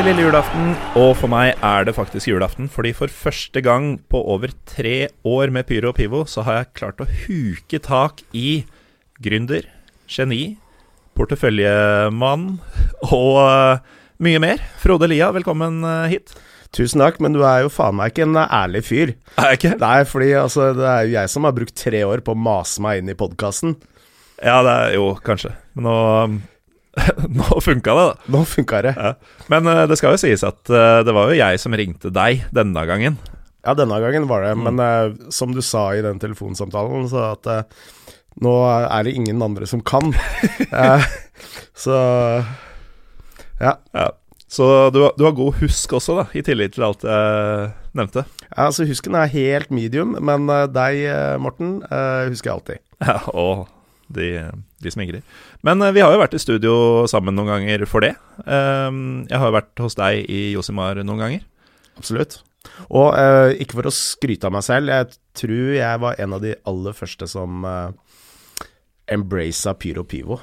Bitte lille julaften, og for meg er det faktisk julaften. Fordi for første gang på over tre år med Pyro og Pivo, så har jeg klart å huke tak i gründer, geni, porteføljemann og uh, mye mer. Frode Lia, velkommen uh, hit. Tusen takk, men du er jo faen meg ikke en ærlig fyr. Er jeg ikke? Nei, fordi altså, det er jo jeg som har brukt tre år på å mase meg inn i podkasten. Ja, det er jo kanskje. Men nå Nå funka det, da. Nå funka det. Ja. Men uh, det skal jo sies at uh, det var jo jeg som ringte deg denne gangen. Ja, denne gangen var det, Mm. men uh, som du sa i den telefonsamtalen, så at nå er det ingen andre som kan. Så ja. Ja. Så du, du har god husk også, da, i tillegg til alt jeg nevnte. ja. Altså, husken er helt medium, men deg, Morten, husker jeg alltid. Ja, og de, de smigrer. Men eh, vi har jo vært i studio sammen noen ganger for det. Um, jeg har jo vært hos deg i Josimar noen ganger. Absolutt. Og eh, ikke for å skryte av meg selv, jeg tror jeg var en av de aller første som eh, embracea Pyro Pivo.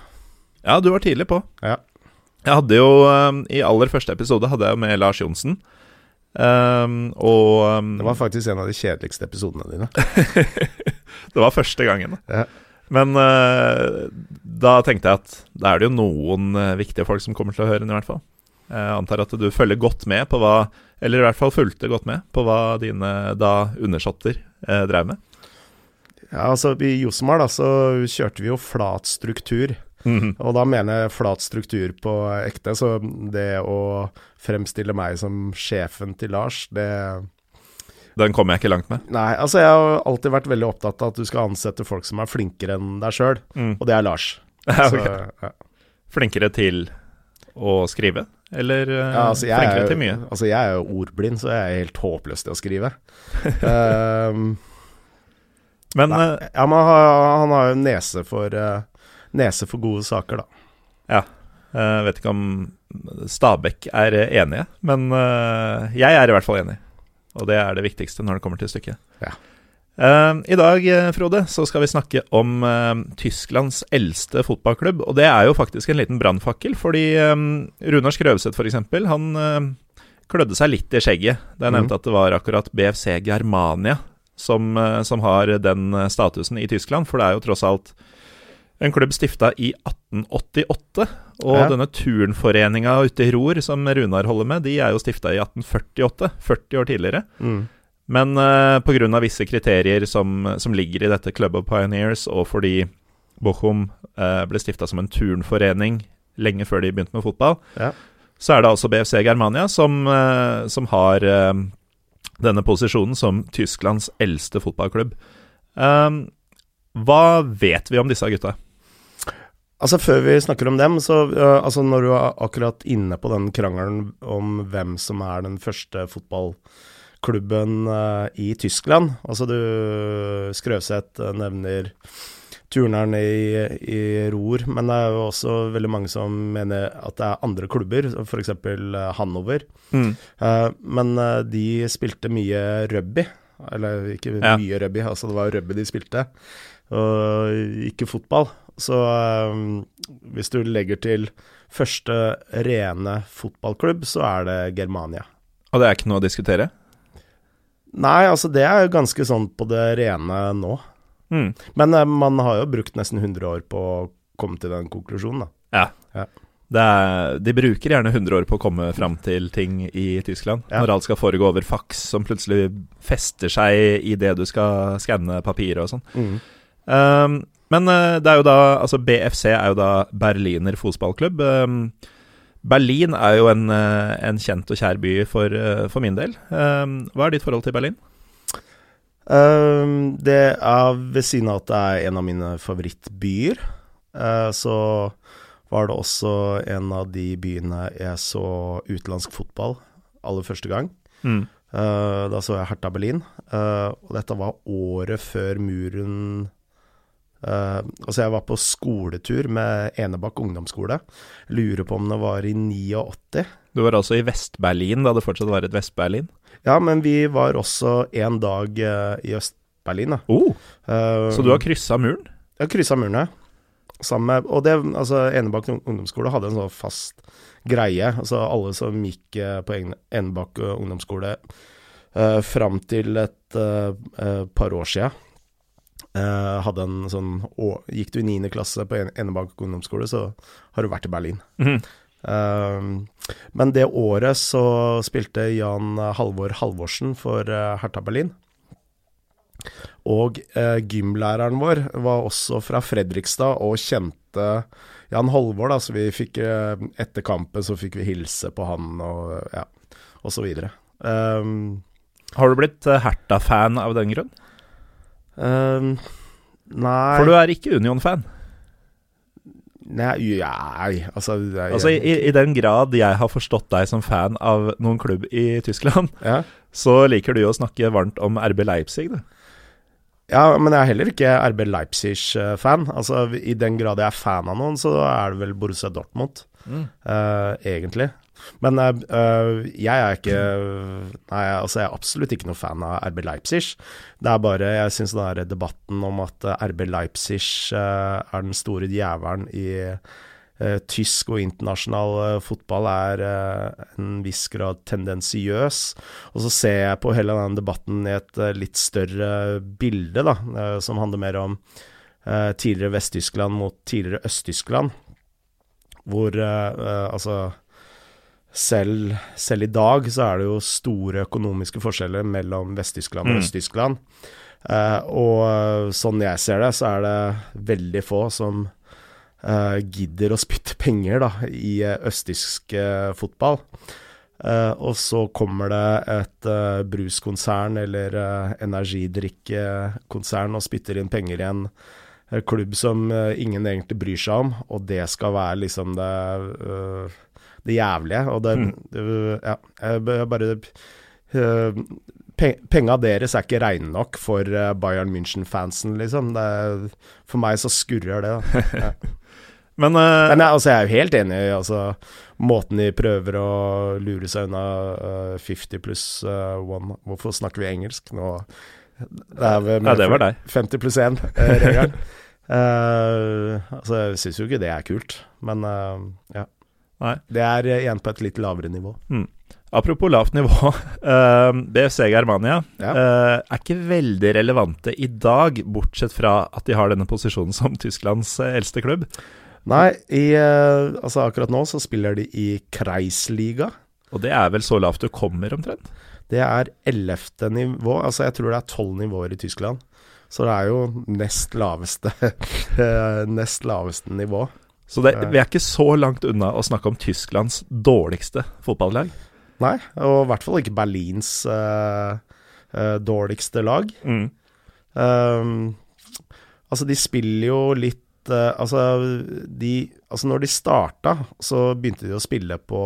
Ja, du var tidlig på. Ja. Jeg hadde jo eh, I aller første episode hadde jeg jo med Lars Johnsen. Um, og um, Det var faktisk en av de kjedeligste episodene dine. det var første gangen. Ja. Men uh, da tenkte jeg at da er det jo noen eh, viktige folk som kommer til å høre den, i hvert fall. Jeg antar at du følger godt med på hva Eller i hvert fall fulgte godt med på hva dine da undersåtter eh, drev med. Ja, altså I Josemar da, så kjørte vi jo flat struktur. Og da mener jeg flat struktur på ekte. Så det å fremstille meg som sjefen til Lars, det Den kommer jeg ikke langt med. Nei, altså jeg har alltid vært veldig opptatt av at du skal ansette folk som er flinkere enn deg sjøl, Mm. og det er Lars. Ja, Så, ok. ja. Flinkere til å skrive? Eller eh, Ja, altså, flinkere er, til mye? altså jeg er jo ordblind, så jeg er helt håpløs til å skrive. um, Men nei, eh, ja, men han, han har jo nese for, uh, nese for gode saker, da. ja. Jeg vet ikke om Stabæk er enige, men jeg er i hvert fall enig. Og det er det viktigste når det kommer til stykket. Ja. Eh, I dag, eh, Frode, så skal vi snakke om eh, Tysklands eldste fotballklubb. Og det er jo faktisk en liten brannfakkel, fordi eh, Runar Skrøvseth f.eks., han klødde seg litt i skjegget da jeg nevnte at det var akkurat BFC Germania som, eh, som har den eh, statusen i Tyskland. For det er jo tross alt en klubb stifta i 1888. Og Ja. denne turnforeninga ute i Ror som Runar holder med, de er jo stifta i 1848, 40 år tidligere. Mm. Men uh, pga. visse kriterier som, som ligger i dette Club of Pioneers, og fordi Bochum uh, ble stifta som en turnforening lenge før de begynte med fotball, Ja. så er det altså BFC Germania som, uh, som har uh, denne posisjonen som Tysklands eldste fotballklubb. Um, hva vet vi om disse gutta? Altså Før vi snakker om dem, så uh, altså når du er akkurat inne på den krangelen om hvem som er den første fotballklubben uh, i Tyskland Altså du Skrøvseth uh, nevner turneren i, i Ror, men det er jo også veldig mange som mener at det er andre klubber, f.eks. Hanover. Eh, men eh, de spilte mye rugby. Eller ikke Ja. mye rugby, altså det var rugby de spilte, og ikke fotball. Så um, hvis du legger til første rene fotballklubb, så er det Germania. Og det er ikke noe å diskutere? Nei, altså det er jo ganske sånn på det rene nå. Mm. Men uh, man har jo brukt nesten 100 år på å komme til den konklusjonen, da. Ja. Ja. Det er, de bruker gjerne 100 år på å komme fram til ting i Tyskland. Ja. Når alt skal foregå over faks, som plutselig fester seg i det du skal skanne papiret og sånn. Mm. Um, men eh, det er jo da Altså, BFC er jo da Berliner fotballklubb. Um, Berlin er jo en, eh, en kjent og kjær by for, eh, for min del. Um, hva er ditt forhold til Berlin? Ehm, det er ved siden av at det er en av mine favorittbyer, så var det også en av de byene jeg så utenlandsk fotball aller første gang. Mm. Da så jeg Hertha Berlin, og dette var året før muren eh, Altså, jeg var på skoletur med Enebakk ungdomsskole. Lurer på om det var i 89. Du var altså i Vest-Berlin da det fortsatt var et Vest-Berlin? Ja, men vi var også en dag uh, i Øst-Berlin, da. Oh, uh, så du har kryssa muren? Jeg kryssa muren, ja. med Og det, altså Enebakk ungdomsskole hadde en sånn fast greie. Altså alle som gikk på Ene- Enebakk ungdomsskole uh, fram til et par år sia, hadde en sånn å- Gikk du i niende klasse på En- Enebakk ungdomsskole, så har du vært i Berlin. Mhm. Uh, men det året så spilte Jan Halvor Halvorsen for uh, Hertha Berlin. Og uh, gymlæreren vår var også fra Fredrikstad og kjente Jan Halvor, da, så vi fikk eh, Etter kampen så fikk vi hilse på han og ja, og så videre. Um, Har du blitt eh, Herta-fan av den grunn? Um, nei For du er ikke Union-fan. Nei, nei altså, er- Altså, i, I den grad jeg har forstått deg som fan av noen klubb i Tyskland, ja. så liker du jo å snakke varmt om RB Leipzig, du. Ja, men jeg er heller ikke RB Leipzig-fan. Altså, I den grad jeg er fan av noen, så er det vel Borussia Dortmund, eh, egentlig. Men eh, jeg er ikke Nei, altså jeg er absolutt ikke noe fan av RB Leipzig. Det er bare Jeg syns den der debatten om at eh, RB Leipzig uh, er den store djevelen i uh, tysk og internasjonal fotball, er en viss grad tendensiøs. Og så ser jeg på hele den debatten i et litt større bilde, da, som handler mer om tidligere Vest-Tyskland mot tidligere Øst-Tyskland. Hvor altså selv, selv i dag så er det jo store økonomiske forskjeller mellom Vest-Tyskland og Mm. Øst-Tyskland. Uh, og eh, sånn jeg ser det, så er det veldig få som uh, gidder å spytte penger da, i østtysk uh, fotball. Og så kommer det et bruskonsern eller energidrikkekonsern og spytter inn penger i en klubb som ingen egentlig bryr seg om, og det skal være liksom det, det jævlige. Og det, Mm. det Ja, jeg bare uh, Penga deres er ikke reine nok for eh, Bayern München-fansen, liksom. Det er, for meg så skurrer det. Da. Ja. Men, uh, Men jeg, altså, jeg er jo helt enig i altså, måten de prøver å lure seg unna uh, 50 pluss uh, one Hvorfor snakker vi engelsk nå? Det er vel ja, det var deg. 50 pluss 1-regelen. altså, jeg syns jo ikke det er kult, men ja. Nei. Det er eh, igjen på et litt lavere nivå. Apropos lavt nivå. Uh, BFC Germania Ja. uh, er ikke veldig relevante i dag, bortsett fra at de har denne posisjonen som Tysklands eh, eldste klubb. Nei, i, uh, altså akkurat nå så spiller de i Kreisliga. Og det er vel så lavt du kommer, omtrent? Det er ellevte nivå. Altså, jeg tror det er tolv nivåer i Tyskland. Så det er jo nest laveste eh, Nest laveste nivå. Så det, vi er ikke så langt unna å snakke om Tysklands dårligste fotballag. Nei, og i hvert fall ikke Berlins uh, uh, dårligste lag. Mm. Um, altså, de spiller jo litt uh, Altså, de Altså, når de starta, så begynte de å spille på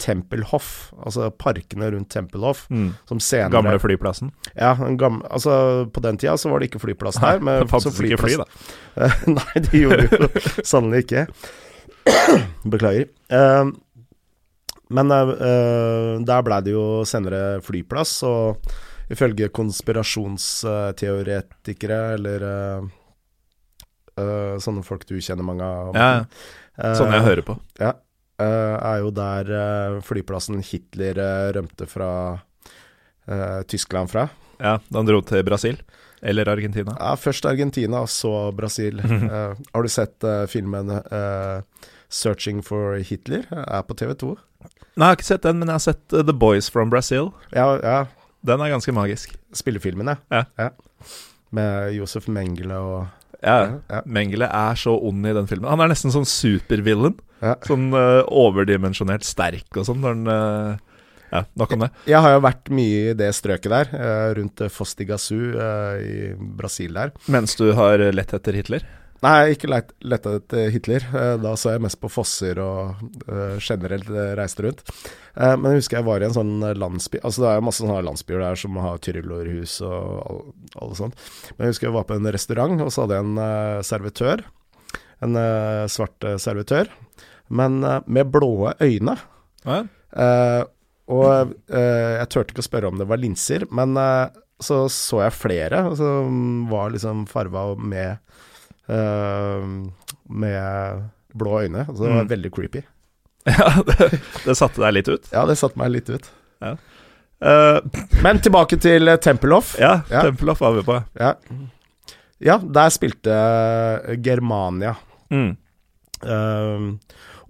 Tempelhof, altså parkene rundt Tempelhof, Mm. som senere Gamle flyplassen. Ja, en gam, altså på den tida så var det ikke flyplass der. men det fantes så ikke fly, da. Nei, det gjorde jo sannelig ikke. Beklager. Uh, men eh, der blei det jo senere flyplass, og ifølge konspirasjonsteoretikere, eller uh, sånne folk du kjenner mange av Ja, eh, sånn jeg hører på. Ja, er jo der eh, flyplassen Hitler eh, rømte fra eh, Tyskland fra. Ja, Da han dro til Brasil. Eller Argentina. Ja, først Argentina, så Brasil. Eh, har du sett eh, filmen eh, 'Searching for Hitler'? Er på TV2. Nei, jeg har ikke sett den, men jeg har sett eh, The Boys from Brazil. Ja, ja. Den er ganske magisk. Spillefilmen, Ja. Med Josef Mengele og Ja, ja. Mengele er så ond i den filmen. Han er nesten sånn supervillain. Ja. Sånn uh, overdimensjonert sterk og sånn. når den... Uh, Ja, nok om det. Jeg har jo vært mye i det strøket der, eh, rundt eh, i Brasil der. Mens du har lett etter Hitler. Nei, ikke lett, etter Hitler. Da så jeg mest på fosser og generelt reiste rundt. Men jeg husker jeg var i en sånn landsby Altså det er jo masse sånne landsbyer der som har tyrillorhus og alt sånt. Men jeg husker jeg var på en restaurant, og så hadde jeg en servitør. En svart servitør. Men eh, med blå øyne. Ja, Eh, og eh, jeg turte ikke å spørre om det var linser, men eh, så så jeg flere som var liksom farva med eh, med blå øyne. Så det var Mm. veldig creepy. Ja, det, det satte deg litt ut. Ja, det satte meg litt ut. Eh, Men tilbake til Tempelhof. ja, Ja. Tempelhof var vi på. Ja. ja, der spilte Germania. Mm. Um,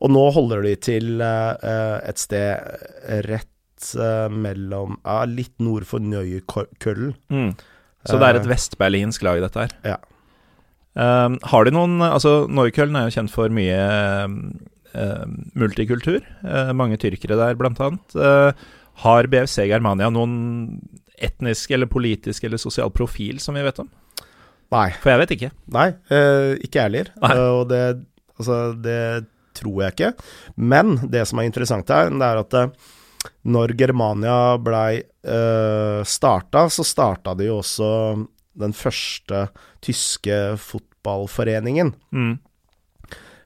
og nå holder de til eh, eh, et sted rett eh, mellom Ja, litt nord for Nøyekøllen. Mm. Så det er et vestberlinsk lag, dette her. Ja. Um, har de noen Altså, Neukölln er jo kjent for mye uh, multikultur. Uh, mange tyrkere der, blant annet. Uh, har BFC Germania noen etnisk eller politisk eller sosial profil som vi vet om? Nei. For jeg vet ikke. Nei, ikke jeg heller. Og det, altså, det tror jeg ikke. Men det som er interessant her, det er at eh, når Germania blei uh, starta, så starta de jo også den første tyske fotballforeningen. Mm.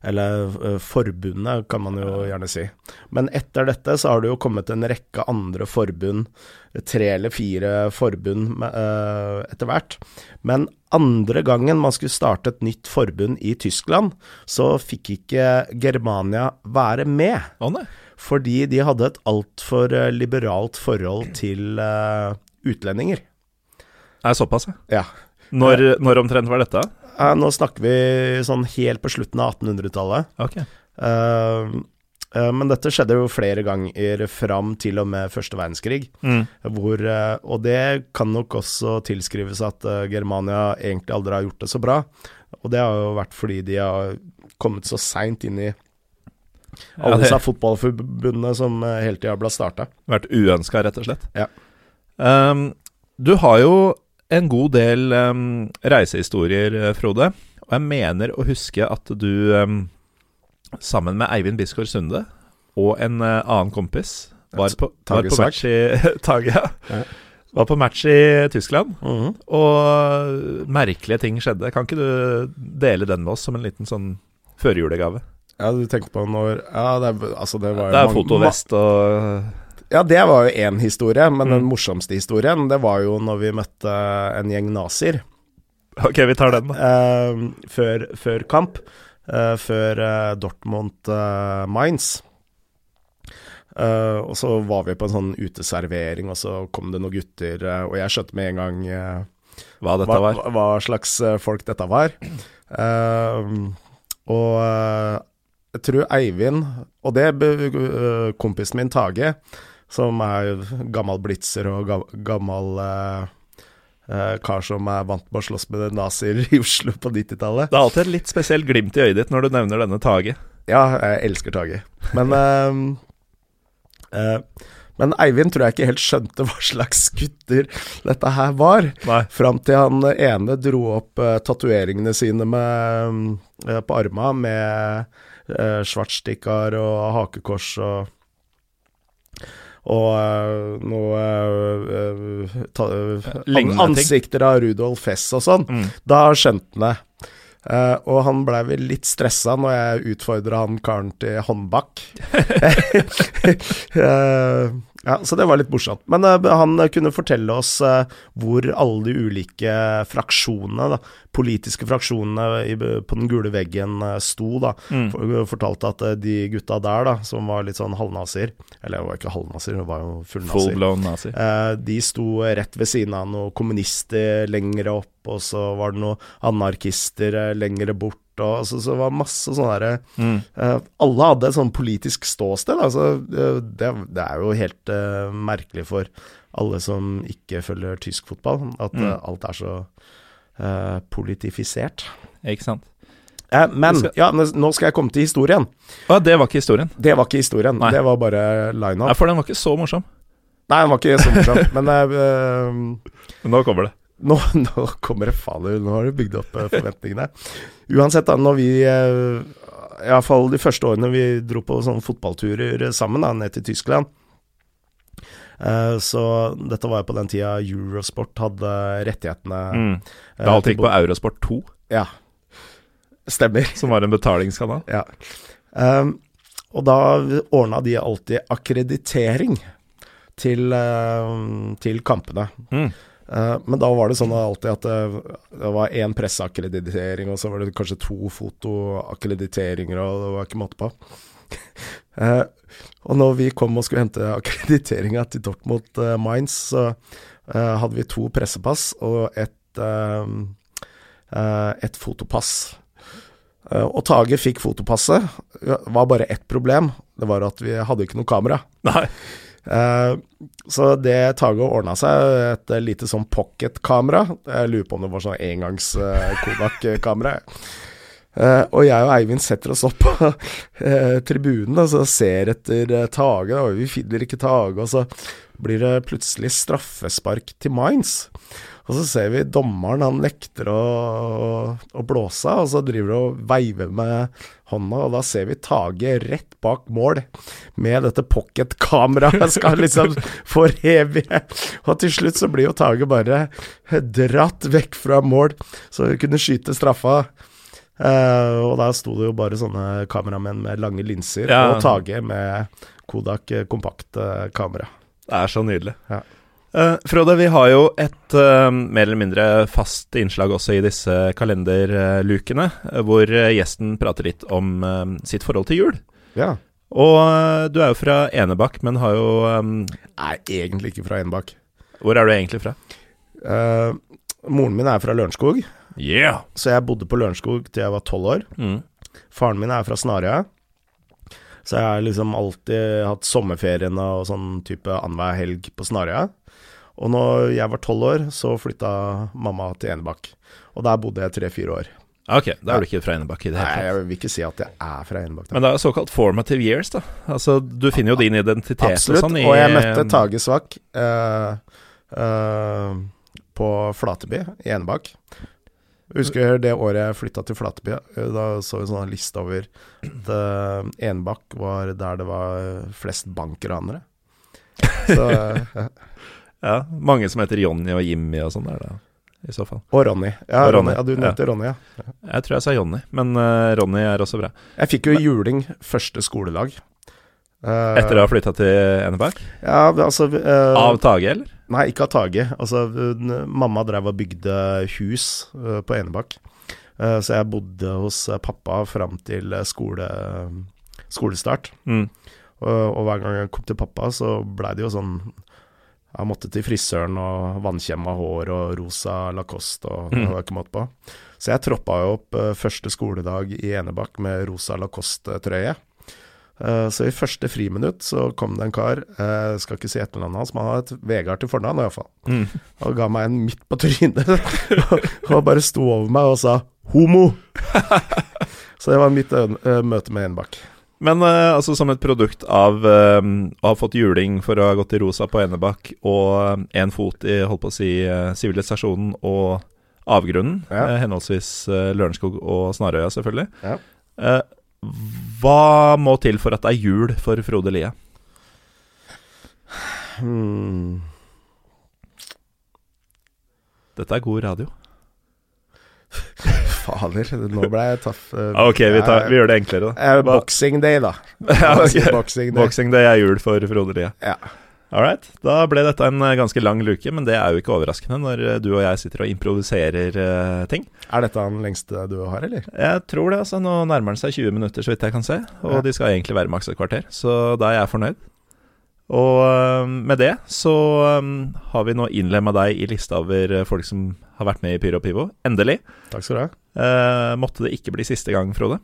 Eller eh, forbundet, kan man jo gjerne si. Men etter dette så har det jo kommet en rekke andre forbund, tre eller fire forbund eh, etter hvert. Men andre gangen man skulle starte et nytt forbund i Tyskland, så fikk ikke Germania være med. Nei. Fordi de hadde et altfor eh, liberalt forhold til utlendinger. Det er såpass, ja. Ja. Når, når omtrent var dette? Eh, nå snakker vi sånn helt på slutten av 1800-tallet. Okay. Uh, uh, men dette skjedde jo flere ganger fram til og med første verdenskrig. Mm. Hvor, uh, og det kan nok også tilskrives at Germania egentlig aldri har gjort det så bra. Og det har jo vært fordi de har kommet så seint inn i Ja, alle det disse fotballforbundene som hele tida ble starta. vært uønska, rett og slett. Ja. Um, du har jo en god del um, reisehistorier, eh, Frode. Og jeg mener å huske at du um, sammen med Eivind Bisgaard Sunde og en uh, annen kompis var på, var på match i Tage, ja. Var på match i Tyskland, Mhm. og merkelige ting skjedde. Kan ikke du dele den med oss som en liten sånn førjulegave? Ja, du tenker på når Ja, det altså det var jo Det er mange- fotovest og Ja, det var jo én historie, men den Mm. morsomste historien, det var jo når vi møtte en gjeng nazier. Ok, vi tar den, da. eh, før, før kamp, Uh, før uh, eh, Mainz. Uh, og så var vi på en sånn uteservering, og så kom det noen gutter, uh, og jeg skjønte med en gang uh, Hva dette var. hva- hva slags eh, folk dette var. Eh, og eh, jeg tror Eivind, og det eh, kompisen min Tage, som er gammel blitzer og gammel eh, eh, kar som er vant med å slåss med nazier i Oslo på 90-tallet. Det er alltid et litt spesielt glimt i øyet ditt når du nevner denne Tage. Ja, jeg elsker Tage. Men eh, eh, Men Eivind tror jeg ikke helt skjønte hva slags gutter dette her var. Nei. Fram Fram til han ene dro opp uh, tatoveringene sine med, uh, på arma med uh, svartstikkar og hakekors og og eh, noe eh, ta, Lignende. Ansikter av Rudolf Hess og sånn. Mm. Da skjønte han det. Eh, og han blei vel litt stressa når jeg utfordra han karen til håndbak. uh, ja, så det var litt morsomt. Men uh, han kunne fortelle oss hvor alle de ulike fraksjonene, da, politiske fraksjonene i, på den gule veggen sto, da. Mm. For, fortalte at de gutta der, da, som var litt sånn halvnazier Eller det var ikke halvnazier, det var jo Full fullnazier. blown nazi. Eh, de sto rett ved siden av noen kommunister lenger opp, og så var det noen anarkister lengre bort. Og så, så var det masse sånne derre Mm. uh, Alle hadde et sånn politisk ståsted. Altså, eh, det, det er jo helt uh, merkelig for alle som ikke følger tysk fotball, at Mm. eh, alt er så eh, politifisert. Ikke sant? Eh, men skal- ja, nå skal jeg komme til historien. Å, det var ikke historien. Det var ikke historien, Nei. det var bare line-up. Ja, for den var ikke så morsom. Nei, den var ikke så morsom, men eh, eh, Men nå kommer det. Nå, nå kommer det faen Nå har du bygd opp eh, forventningene. Uansett, da, når vi eh, Iallfall de første årene vi dro på sånne fotballturer sammen, da, ned til Tyskland eh, Så dette var jo på den tida Eurosport hadde rettighetene. Mm. Da alt gikk på Eurosport 2, Ja. Stemmer. som var en betalingskanal. Ja. Um, og da ordna de alltid akkreditering til, eh, til kampene. Mm. Eh, men da var det sånn alltid at det, var én presseakkreditering, og så var det kanskje to fotoakkrediteringer, og det var ikke måte på. Eh, og når vi kom og skulle hente akkrediteringa til Dortmund uh, Mainz, så hadde vi to pressepass og et, et fotopass. og Tage fikk fotopasset. Det var bare ett problem. Det var at vi hadde ikke noe kamera. Nei. Så det Tage ordna seg, et lite sånn pocketkamera. Jeg lurer på om det var sånn engangs Kodak-kamera. Uh, og jeg og Eivind setter oss opp på uh, tribunen og ser etter uh, Tage, og vi finner ikke Tage. Og så blir det plutselig straffespark til Mainz. Og så ser vi dommeren, han nekter å, å blåse, og så driver han og veiver med hånda, og da ser vi Tage rett bak mål med dette pocketkameraet. Skal liksom forevige. Og til slutt så blir jo Tage bare dratt vekk fra mål, så hun kunne skyte straffa. Uh, og der sto det jo bare sånne kameramenn med lange linser, ja. og Tage med Kodak kompakt uh, kamera. Det er så nydelig. Ja. Uh, Frode, vi har jo et uh, mer eller mindre fast innslag også i disse kalenderlukene, hvor gjesten prater litt om sitt forhold til jul. Ja. Og du er jo fra Enebakk, men har jo um, Nei, egentlig ikke fra Enebakk. Hvor er du egentlig fra? moren min er fra Lørenskog. Yeah. Så jeg bodde på Lørenskog til jeg var tolv år. Mm. Faren min er fra Snarøya. Så jeg har liksom alltid hatt sommerferiene og sånn type annenhver helg på Snarøya. Og når jeg var tolv år, så flytta mamma til Enebakk. Og der bodde jeg tre-fire år. Ok, da er du ikke fra Enebakk i det hele tatt? Nei, jeg vil ikke si at jeg er fra Enebakk. Men det er såkalt formative years, da. Altså, du finner jo din identitet Absolutt, og sånn i Og jeg møtte Tage Svakk eh, eh, på Flateby i Enebakk. Husker det året jeg flytta til Flateby. Da så vi en sånn liste over at Enbakk Enebakk var der det var flest bankranere. Så ja. ja. Mange som heter Jonny og Jimmy og sånn der, da. I så fall. Og Ronny. Ja, og Ronny. ja du nevnte ja. Ronny, ja. Jeg tror jeg sa Jonny, men uh, Ronny er også bra. Jeg fikk jo juling første skoledag. Uh, Etter å ha flytta til Enebakk? Ja, altså uh, Av Tage, eller? Nei, ikke av Tage. Altså, mamma drev og bygde hus på Enebakk. Så jeg bodde hos pappa fram til skole, skolestart. Mm. Og, og, hver gang jeg kom til pappa, så blei det jo sånn Jeg måtte til frisøren og vannkjemma hår og rosa Lacoste og mm. det var ikke måte på. Så jeg troppa jo opp første skoledag i Enebakk med rosa Lacoste-trøye. Uh, så i første friminutt så kom det en kar, jeg skal ikke si etternavnet hans, men han har et Vegard til fornavn iallfall, mm. og ga meg en midt på trynet. og, bare sto over meg og sa 'homo'. så det var mitt uh, møte med Enebakk. Men altså som et produkt av å ha fått juling for å ha gått i rosa på Enebakk, og én fot i holdt på å si sivilisasjonen og avgrunnen, ja. henholdsvis Lørenskog og Snarøya, selvfølgelig. Ja. Hva må til for at det er jul for Frode Lie? Hmm. Dette er god radio. Fader, nå ble jeg tøff. ok, vi, tar, vi, gjør det enklere, da. Boxing day, da. ja, okay. boxing, day. boxing day er jul for Frode Lie. Ja. All. Da ble dette en eh, ganske lang luke, men det er jo ikke overraskende når eh, du og jeg sitter og improviserer uh, ting. Er dette den lengste du har, eller? Jeg tror det. altså Nå nærmer den seg 20 minutter, så vidt jeg kan se. Og ja. de skal egentlig være maks et kvarter, så da er jeg fornøyd. Og uh, med det så um, har vi nå innlemma deg i lista over folk som har vært med i Pyro Pivo. Endelig. Takk skal du ha. Uh, måtte det ikke bli siste gang, Frode.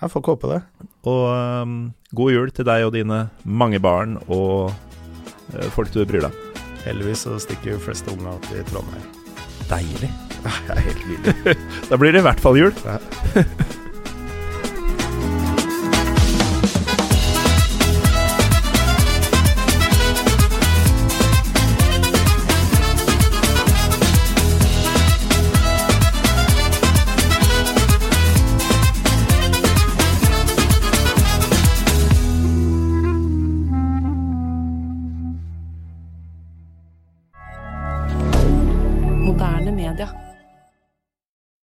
Jeg får ikke håpe det. Og um, god jul til deg og dine mange barn og folk du bryr deg Heldigvis så stikker jo fleste unga til Trondheim. Deilig. Det er helt nydelig. da blir det i hvert fall jul.